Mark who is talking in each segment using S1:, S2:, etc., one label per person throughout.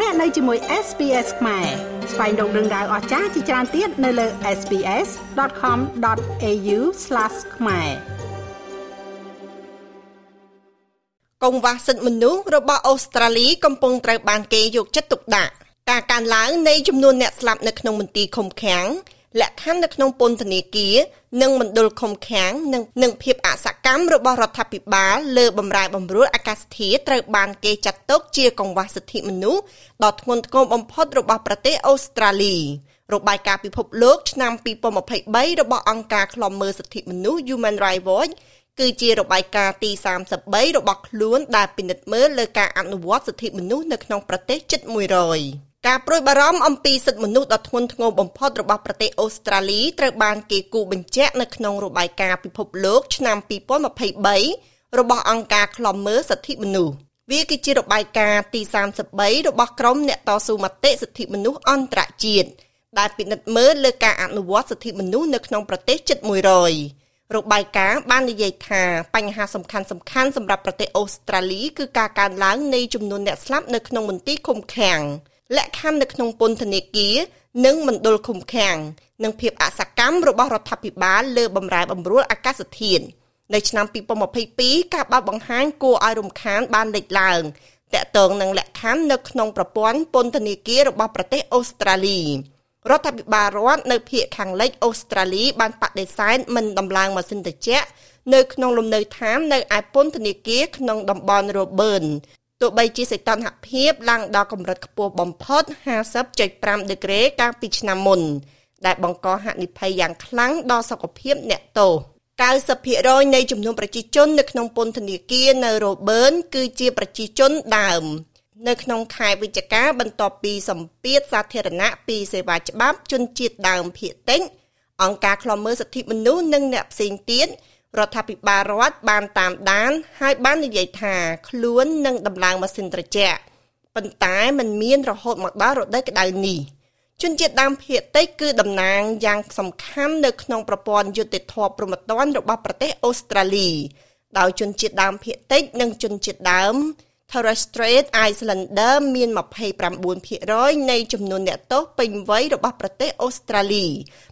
S1: លោកអ្នកនៅជាមួយ SPS ខ្មែរស្វែងរកដឹងដៅអស្ចារ្យជាច្រើនទៀតនៅលើ SPS.com.au/ ខ្មែរ
S2: កង្វះសិទ្ធិមនុស្សរបស់អូស្ត្រាលីកំពុងត្រូវបានគេយកចិត្តទុកដាក់ការកើនឡើងនៃចំនួនអ្នកស្លាប់នៅក្នុងមន្ទីរឃុំឃាំង លក្ខខណ្ឌនៅក្នុងពន្ធនាគារនិងមណ្ឌលឃុំឃាំងនិងនឹងភាពអសកម្មរបស់រដ្ឋាភិបាលលើបំរែបំរួលអាកាសធាតុត្រូវបានគេចាត់ទុកជាកង្វះសិទ្ធិមនុស្សដ៏ធ្ងន់ធ្ងរបំផុតរបស់ប្រទេសអូស្ត្រាលីរបាយការណ៍ពិភពលោកឆ្នាំ2023របស់អង្គការឃ្លាំមើលសិទ្ធិមនុស្ស Human Rights Watch គឺជារបាយការណ៍ទី33របស់ខ្លួនដែលពិនិត្យមើលលើការអនុវត្តសិទ្ធិមនុស្សនៅក្នុងប្រទេសជិត100 ការប្រួយបារម្ភអំពីសិទ្ធិមនុស្សដ៏ធ្ងន់ធ្ងរបំផុតរបស់ប្រទេសអូស្ត្រាលីត្រូវបានគេគូបញ្ជាក់នៅក្នុងរបាយការណ៍ពិភពលោកឆ្នាំ2023របស់អង្គការឃ្លាំមើលសិទ្ធិមនុស្សវាគឺជារបាយការណ៍ទី33របស់ក្រុមអ្នកតស៊ូមតិសិទ្ធិមនុស្សអន្តរជាតិដែលពិនិត្យមើលលើការអនុវត្តសិទ្ធិមនុស្សនៅក្នុងប្រទេសជិត100របាយការណ៍បាននិយាយថាបញ្ហាសំខាន់សំខាន់សម្រាប់ប្រទេសអូស្ត្រាលីគឺការកើនឡើងនៃចំនួនអ្នកស្លាប់នៅក្នុងមន្ទីរឃុំឃាំង លក្ខខណ្ឌនៅក្នុងពន្ធនាគារនិងមណ្ឌលឃុំឃាំងនិងភាពអសកម្មរបស់រដ្ឋាភិបាលលើបំរែបំរួលអាកាសធាតុនៅឆ្នាំ2022ការបើកបង្ហាញគួរឲ្យរំខានបានលេចឡើងតកតងនឹងលក្ខខណ្ឌនៅក្នុងប្រព័ន្ធពន្ធនាគាររបស់ប្រទេសអូស្ត្រាលីរដ្ឋាភិបាលរដ្ឋនៅភូមិខាងលិចអូស្ត្រាលីបានបដិសេធមិនដំឡើងម៉ាស៊ីនត្រជាក់នៅក្នុងលំនៅឋាននៅឯពន្ធនាគារក្នុងតំបន់ Roburn ទោះបីជាសីតុណ្ហភាពឡើងដល់កម្រិតខ្ពស់បំផុត50.5ដឺក្រេកាលពីឆ្នាំមុន ដែលបង្កហានិភ័យយ៉ាងខ្លាំងដល់សុខភាពអ្នកទោស90%នៃចំនួនប្រជាជននៅក្នុងពន្ធនាគារនៅរ៉ូប៊ឺនគឺជាប្រជាជនដើម នៅក្នុងខែវិច្ឆិកាបន្ទាប់ពីសម្ពាធសាធារណៈពីសេវាច្បាប់ជនជាតិដើមភាគតិចអង្គការឃ្លាំមើលសិទ្ធិមនុស្សនិងអ្នកផ្សេងទៀត រដ្ឋាភិបាលរដ្ឋបានតាមដាន ហើយបាននិយាយថាខ្លួននឹងដំឡើងម៉ាស៊ីនត្រជាក់ប៉ុន្តែมันមានរហូតមកដល់រដូវក្តៅនេះជនជាតិដើមភាគតិចគឺតំណាងយ៉ាងសំខាន់នៅក្នុងប្រព័ន្ធយុតិធធម៌ប្រមត្តនរបស់ប្រទេសអូស្ត្រាលីដោយជនជាតិដើមភាគតិចនិងជនជាតិដើម Torres Strait Islander មាន29%នៃចំនួនអ្នកទោសពេញវ័យរបស់ប្រទេសអូស្ត្រាលី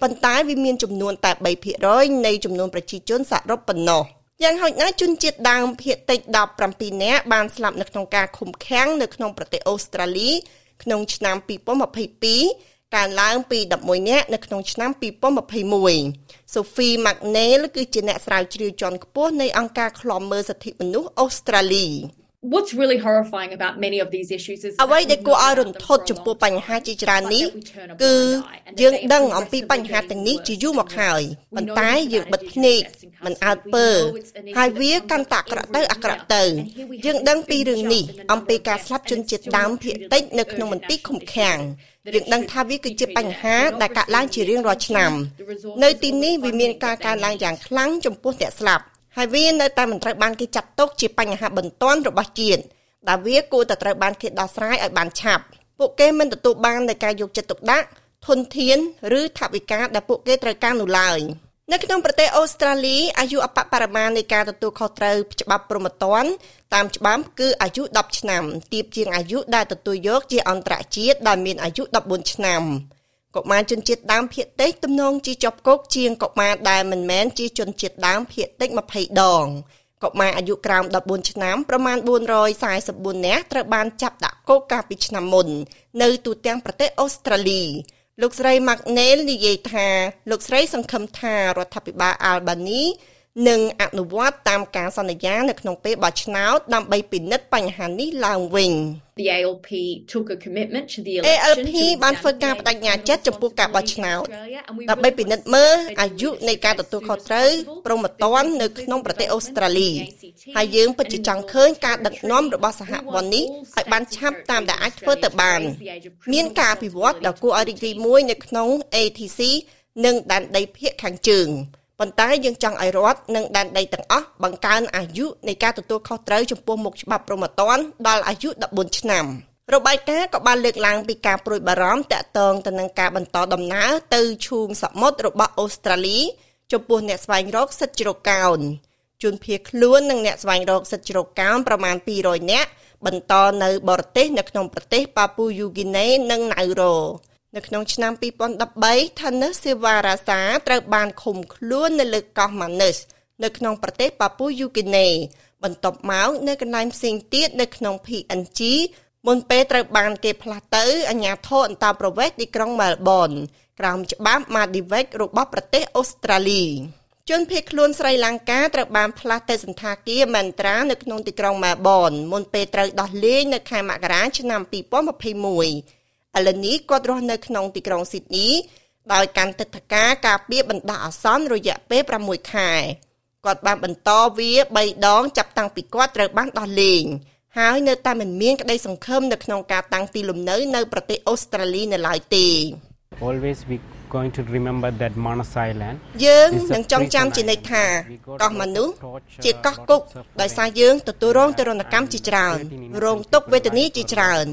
S2: ប៉ុន្តែវាមានចំនួនតែ3%នៃចំនួនប្រជាជនសរុបប៉ុណ្ណោះយ៉ាងហោចណាស់ជនជាតិដើមភាគតិច17នាក់បានស្លាប់នៅក្នុងការឃុំឃាំងនៅក្នុងប្រទេសអូស្ត្រាលីក្នុងឆ្នាំ2022កើនឡើងពី11នាក់នៅក្នុងឆ្នាំ2021 Sophie McNeil គឺជាអ្នកស្រាវជ្រាវជាន់ខ្ពស់នៃអង្គការឃ្លាំមើលសិទ្ធិមនុស្សអូស្ត្រាលី
S3: What's really horrifying about many of these issues is
S2: អ្វីដែលគួរឲ្យរន្ធត់ចំពោះបញ្ហាជាច្រើននេះគឺយើងដឹងអំពីបញ្ហាទាំងនេះជាយូរមកហើយប៉ុន្តែយើងបិទភ្នែកមិនអើតពើហើយវាកាន់តែអាក្រក់ទៅអាក្រក់ទៅ យើងដឹងពីរឿងនេះអំពីការស្លាប់ជនជាតិដើមភាគតិចនៅក្នុងមន្ទីរឃុំឃាំងយើងដឹងថាវាគឺជាបញ្ហាដែលកើតឡើងជារៀងរាល់ឆ្នាំ នៅទីនេះវាមានការកើនឡើងយ៉ាងខ្លាំងចំពោះអ្នកស្លាប់ ហើយវានៅតែមិនត្រូវបានគេចាត់ទុកជាបញ្ហាបន្ទាន់របស់ជាតិដែលវាគួរតែត្រូវបានគេដោះស្រាយឲ្យបានឆាប់ពួកគេមិនទទួលបាននៃការយកចិត្តទុកដាក់ធនធានឬថវិកាដែលពួកគេត្រូវការនោះឡើយនៅក្នុងប្រទេសអូស្ត្រាលីអាយុអបបរមានៃការទទួលខុសត្រូវច្បាប់ព្រហ្មទណ្ឌតាមច្បាប់គឺអាយុ10ឆ្នាំទាបជាងអាយុដែលទទួលយកជាអន្តរជាតិដែលមានអាយុ14ឆ្នាំ កុមារជនជាតិដើមភាគតិចទំនងជាជាប់គុកជាងកុមារដែលមិនមែនជាជនជាតិដើមភាគតិច20ដងកុមារអាយុក្រោម14ឆ្នាំប្រមាណ444នាក់ត្រូវបានចាប់ដាក់គុកកាលពីឆ្នាំមុន នៅទូទាំងប្រទេសអូស្ត្រាលីលោកស្រី McNeil និយាយថាលោកស្រីសង្ឃឹមថារដ្ឋាភិបាលអាល់បានី នឹងអនុវត្តតាមការសន្យានៅក្នុងពេលបោះឆ្នោតដើម្បីពិនិត្យបញ្ហានេះឡើងវិញ។
S3: The ALP took a commitment to the election
S2: ALP បានធ្វើការបដិញ្ញាចិត្តចំពោះការបោះឆ្នោតដើម្បីពិនិត្យមើលអាយុនៃការទទួលខុសត្រូវព្រមត្តននៅក្នុងប្រទេសអូស្ត្រាលីហើយយើងពិតជាចង់ឃើញការដឹកនាំរបស់សហព័ន្ធនេះឲ្យបានឆាប់តាមដែលអាចធ្វើទៅបាន មានការអភិវឌ្ឍដ៏គួរឲ្យរីករាយមួយនៅក្នុង ATC និងដែនដីភាគខាងជើង ប៉ុន្តែយើងចង់ឲ្យរដ្ឋនិងដែនដីទាំងអស់បង្កើនអាយុនៃការទទួលខុសត្រូវចំពោះមុខច្បាប់ព្រហ្មទណ្ឌដល់អាយុ14ឆ្នាំរបាយការណ៍ក៏បានលើកឡើងពីការប្រួយបារម្ភតាក់ទងទៅនឹងការបន្តដំណើរទៅឈូងសមុទ្ររបស់អូស្ត្រាលីចំពោះអ្នកស្វែងរកសិទ្ធិជ្រកកោនជនភៀសខ្លួននិងអ្នកស្វែងរកសិទ្ធិជ្រកកោនប្រមាណ200នាក់បន្តនៅបរទេសនៅក្នុងប្រទេសប៉ាពូយូហ្គីណេនិងណៅរ៉ូ នៅក្នុងឆ្នាំ2013 Thanos Sivarasa ត្រូវបានឃុំខ្លួននៅលើកោះ Manus នៅក្នុងប្រទេសប៉ាពូយូហ្គីណេបន្ទាប់មកនៅកន្លែងផ្សេងទៀតនៅក្នុង PNG មុនពេលត្រូវបានគេផ្លាស់ទៅអាជ្ញាធរអន្តរប្រវេសន៍ទីក្រុង Melbourne ក្រោមច្បាប់ Maldives របស់ប្រទេសអូស្ត្រាលីជនភៀសខ្លួនស្រីលង្កាត្រូវបានផ្លាស់ទៅសន្តាគារមែនត្រានៅក្នុងទីក្រុងម៉ាបនមុនពេលត្រូវដោះលែងនៅខែមករាឆ្នាំ2021 ឥឡូវនេះគាត់រស់នៅក្នុងទីក្រុងស៊ីដនីដោយកាន់ទឹកធការការពារបណ្ដោះអាសន្នរយៈពេល6ខែគាត់បានបន្តវា3ដងចាប់តាំងពីគាត់ត្រូវបានដោះលែងហើយនៅតែមិនមានក្តីសង្ឃឹមនៅក្នុងការតាំងទីលំនៅនៅប្រទេសអូស្ត្រាលីនៅឡើយទេ
S4: always we going to remember that Manus Island
S2: យើងនឹងចងចាំជានិច្ចថាកោះមនុស្សជាកោះគុកដោយសារយើងទទួលរងទរណកម្មជាច្រើនរងទុក្ខវេទនាជាច្រើន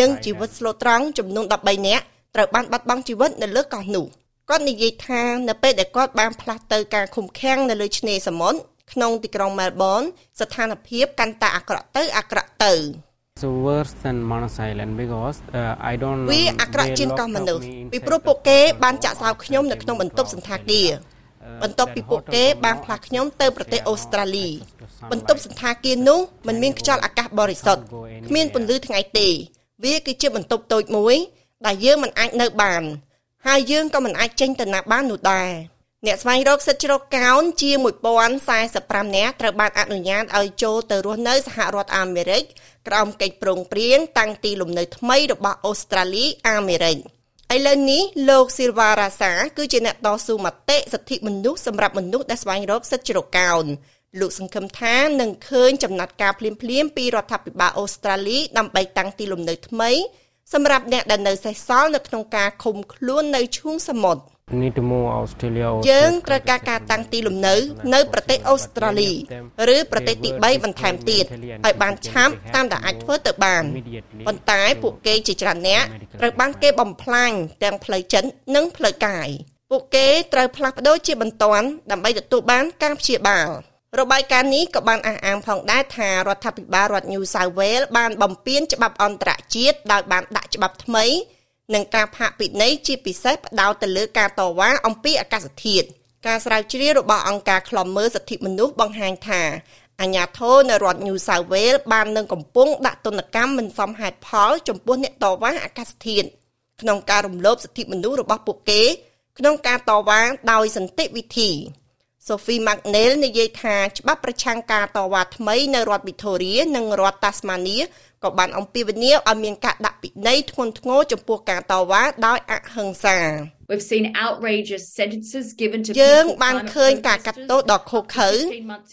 S2: និងជីវិតស្លូតត្រង់ចំនួន13នាក់ត្រូវបានបាត់បង់ជីវិតនៅលើកោះនោះគាត់និយាយថានៅពេលដែលគាត់បានផ្លាស់ទៅការឃុំឃាំងនៅលើឆ្នេរសមុទ្រក្នុងទីក្រុងមែលប៊នស្ថានភាពកាន់តែអាក្រក់ទៅអាក្រក់ទៅ
S4: so worse than Manus Island because uh, I don't
S2: វាអាក្រក់ជាងកោះមនុស្សពីព្រោះពួកគេបានចាក់សោខ្ញុំនៅក្នុងបន្ទប់សន្តាគារបន្ទាប់ពីពួកគេបានផ្លាស់ខ្ញុំទៅប្រទេសអូស្ត្រាលីបន្ទប់សន្តាគារនោះមិនមានខ្យល់អាកាសបរិសុទ្ធគ្មានពន្លឺថ្ងៃទេ វាគឺជាបន្ទប់តូចមួយ ដែលយើងមិនអាចនៅបានហើយយើងក៏មិនអាចចេញទៅណាបាននោះដែរ អ្នកស្វែងរកសិទ្ធិជ្រកកោនជា1045នាក់ត្រូវបានអនុញ្ញាតឲ្យចូលទៅរស់នៅសហរដ្ឋអាមេរិកក្រោមកិច្ចព្រមព្រៀងតាំងទីលំនៅថ្មីរបស់អូស្ត្រាលីអាមេរិកឥឡូវនេះលោក Silva Rasa គឺជាអ្នកតស៊ូមតិសិទ្ធិមនុស្សសម្រាប់មនុស្សដែលស្វែងរកសិទ្ធិជ្រកកោនលោកសង្ឃឹមថានឹងឃើញចំណាត់ការភ្លាមៗពីរដ្ឋាភិបាលអូស្ត្រាលីដើម្បីតាំងទីលំនៅថ្មីសម្រាប់អ្នកដែលនៅសេសសល់នៅក្នុងការឃុំខ្លួននៅឈូងសមុទ្រ
S4: need to move Australia
S2: យើងត្រូវការការតាំងទីលំនៅ នៅប្រទេសអូស្ត្រាលីឬប្រទេសទី3បន្ថែមទៀតឲ្យបានឆាប់តាមដែលអាចធ្វើទៅបានប៉ុន្តែពួកគេជាច្រើនអ្នកត្រូវបានគេបំផ្លាញទាំងផ្លូវចិត្តនិងផ្លូវកាយពួកគេត្រូវផ្លាស់ប្ដូរជាបន្ទាន់ដើម្បីទទួលបានការព្យាបាលរបាយការណ៍នេះក៏បានអះអាងផងដែរថារដ្ឋាភិបាលរដ្ឋ New South Wales បានបំពានច្បាប់អន្តរជាតិដោយបានដាក់ច្បាប់ថ្មី និងការផាកពិន័យជាពិសេសផ្ដោតទៅលើការតវ៉ាអំពីអាកាសធាតុការស្រាវជ្រាវរបស់អង្គការឃ្លាំមើលសិទ្ធិមនុស្សបង្ហាញថាអាញាធរនៅរដ្ឋ New South Wales បាននឹងកំពុងដាក់ទណ្ឌកម្មមិនសមហេតុផលចំពោះអ្នកតវ៉ាអាកាសធាតុក្នុងការរំលោភសិទ្ធិមនុស្សរបស់ពួកគេ ក្នុងការតវ៉ាដោយសន្តិវិធី Sophie McNeil និយាយថាច្បាប់ប្រឆាំងការតវ៉ាថ្មីនៅរដ្ឋ Victoria និងរដ្ឋ Tasmania ក៏បានអំពាវនាវឲ្យមានការដាក់ពិន័យធ្ងន់ធ្ងរចំពោះការតវ៉ាដោយអហិង្សា
S3: We've seen outrageous sentences given to
S2: យើងបានឃើញការកាត់ទោសដ៏ឃោរឃៅ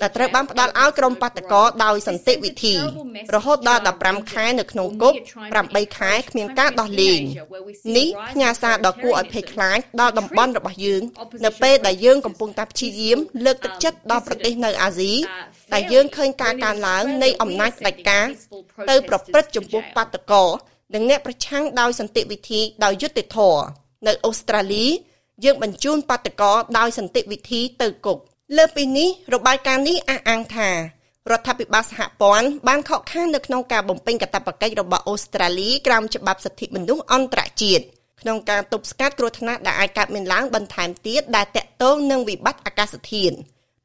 S2: ដែលត្រូវបានផ្ដល់ឲ្យក្រុមបាតកោដោយសន្តិវិធី រហូតដល់15ខែនៅក្នុងគុក8ខែគ្មានការដោះលែងនេះផ្ញើសារដ៏គួរឲ្យភ័យខ្លាចដល់តំបន់របស់យើង នៅពេលដែលយើងកំពុងតែព្យាយាមលើកទឹកចិត្តដល់ប្រទេសនៅអាស៊ីដែលយើងឃើញការកើនឡើងនៃអំណាចផ្ដាច់ការទៅប្រព្រឹត្តចំពោះបាតកោនិងអ្នកប្រឆាំងដោយសន្តិវិធីដោយយុត្តិធម៌ នៅអូស្ត្រាលីយើងបញ្ជូនបាតកោដោយសន្តិវិធីទៅគុកលើពីនេះរបាយការណ៍នេះអះអាងថារដ្ឋាភិបាលសហព័ន្ធបានខកខាននៅក្នុងការបំពេញកាតព្វកិច្ចរបស់អូស្ត្រាលីក្រោមច្បាប់សិទ្ធិមនុស្សអន្តរជាតិក្នុងការទប់ស្កាត់គ្រោះថ្នាក់ដែលអាចកើតមានឡើងបន្ថែមទៀតដែលតាក់ទងនឹងវិបត្តិអាកាសធាតុ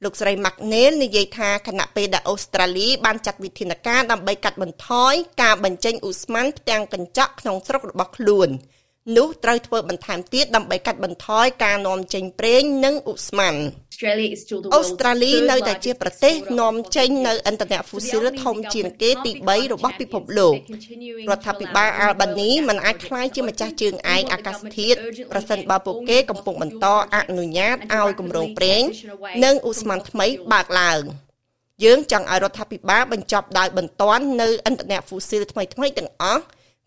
S2: លោកស្រី McNeil និយាយថាគណៈពេលដែលអូស្ត្រាលីបានចាត់វិធានការដើម្បីកាត់បន្ថយការបញ្ចេញឧស្ម័នផ្ទាំងកញ្ចក់ក្នុងស្រុករបស់ខ្លួន នោះត្រូវធ្វើបន្ថែមទៀតដើម្បីកាត់បន្ថយការនាំចេញប្រេងនិងឧស្ម័នអូស្ត្រាលីនៅតែជាប្រទេសនាំចេញនៅឥន្ធនៈហ្វូស៊ីលធំជាងគេទី3របស់ពិភពលោករដ្ឋាភិបាលអាល់បានីមិនអាចក្លាយជាម្ចាស់ជើងឯកអាកាសធាតុប្រសិនបើពួកគេកំពុងបន្តអនុញ្ញាតឲ្យគម្រោងប្រេង និងឧស្ម័នថ្មីបើកឡើងយើងចង់ឲ្យរដ្ឋាភិបាលបញ្ចប់ដោយបន្ទាន់នៅឥន្ធនៈហ្វូស៊ីលថ្មីៗទាំងអស់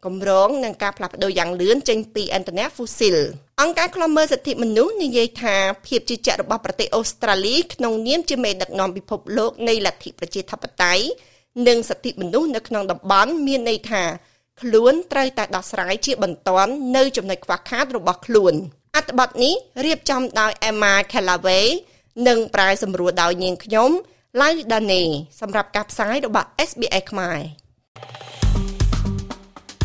S2: គម្រោងនឹងការផ្លាស់ប្ដូរយ៉ាងលឿនចេញពីឥន្ធនៈហ្វូស៊ីលអង្គការឃ្លាំមើលសិទ្ធិមនុស្សនិយាយថាភាពជឿជាក់របស់ប្រទេសអូស្ត្រាលីក្នុងនាមជាមេដឹកនាំពិភពលោកនៃលទ្ធិប្រជាធិបតេយ្យនិងសិទ្ធិមនុស្សនៅក្នុងតំបន់មានន័យថាខ្លួនត្រូវតែដោះស្រាយជាបន្ទាន់នៅចំណុចខ្វះខាតរបស់ខ្លួនអត្ថបទនេះរៀបចំដោយ Emma Callaway និងប្រែសម្រួលដោយនាងខ្ញុំ Lau Dane សម្រាប់ការផ្សាយរបស់ SBS ខ្មែរ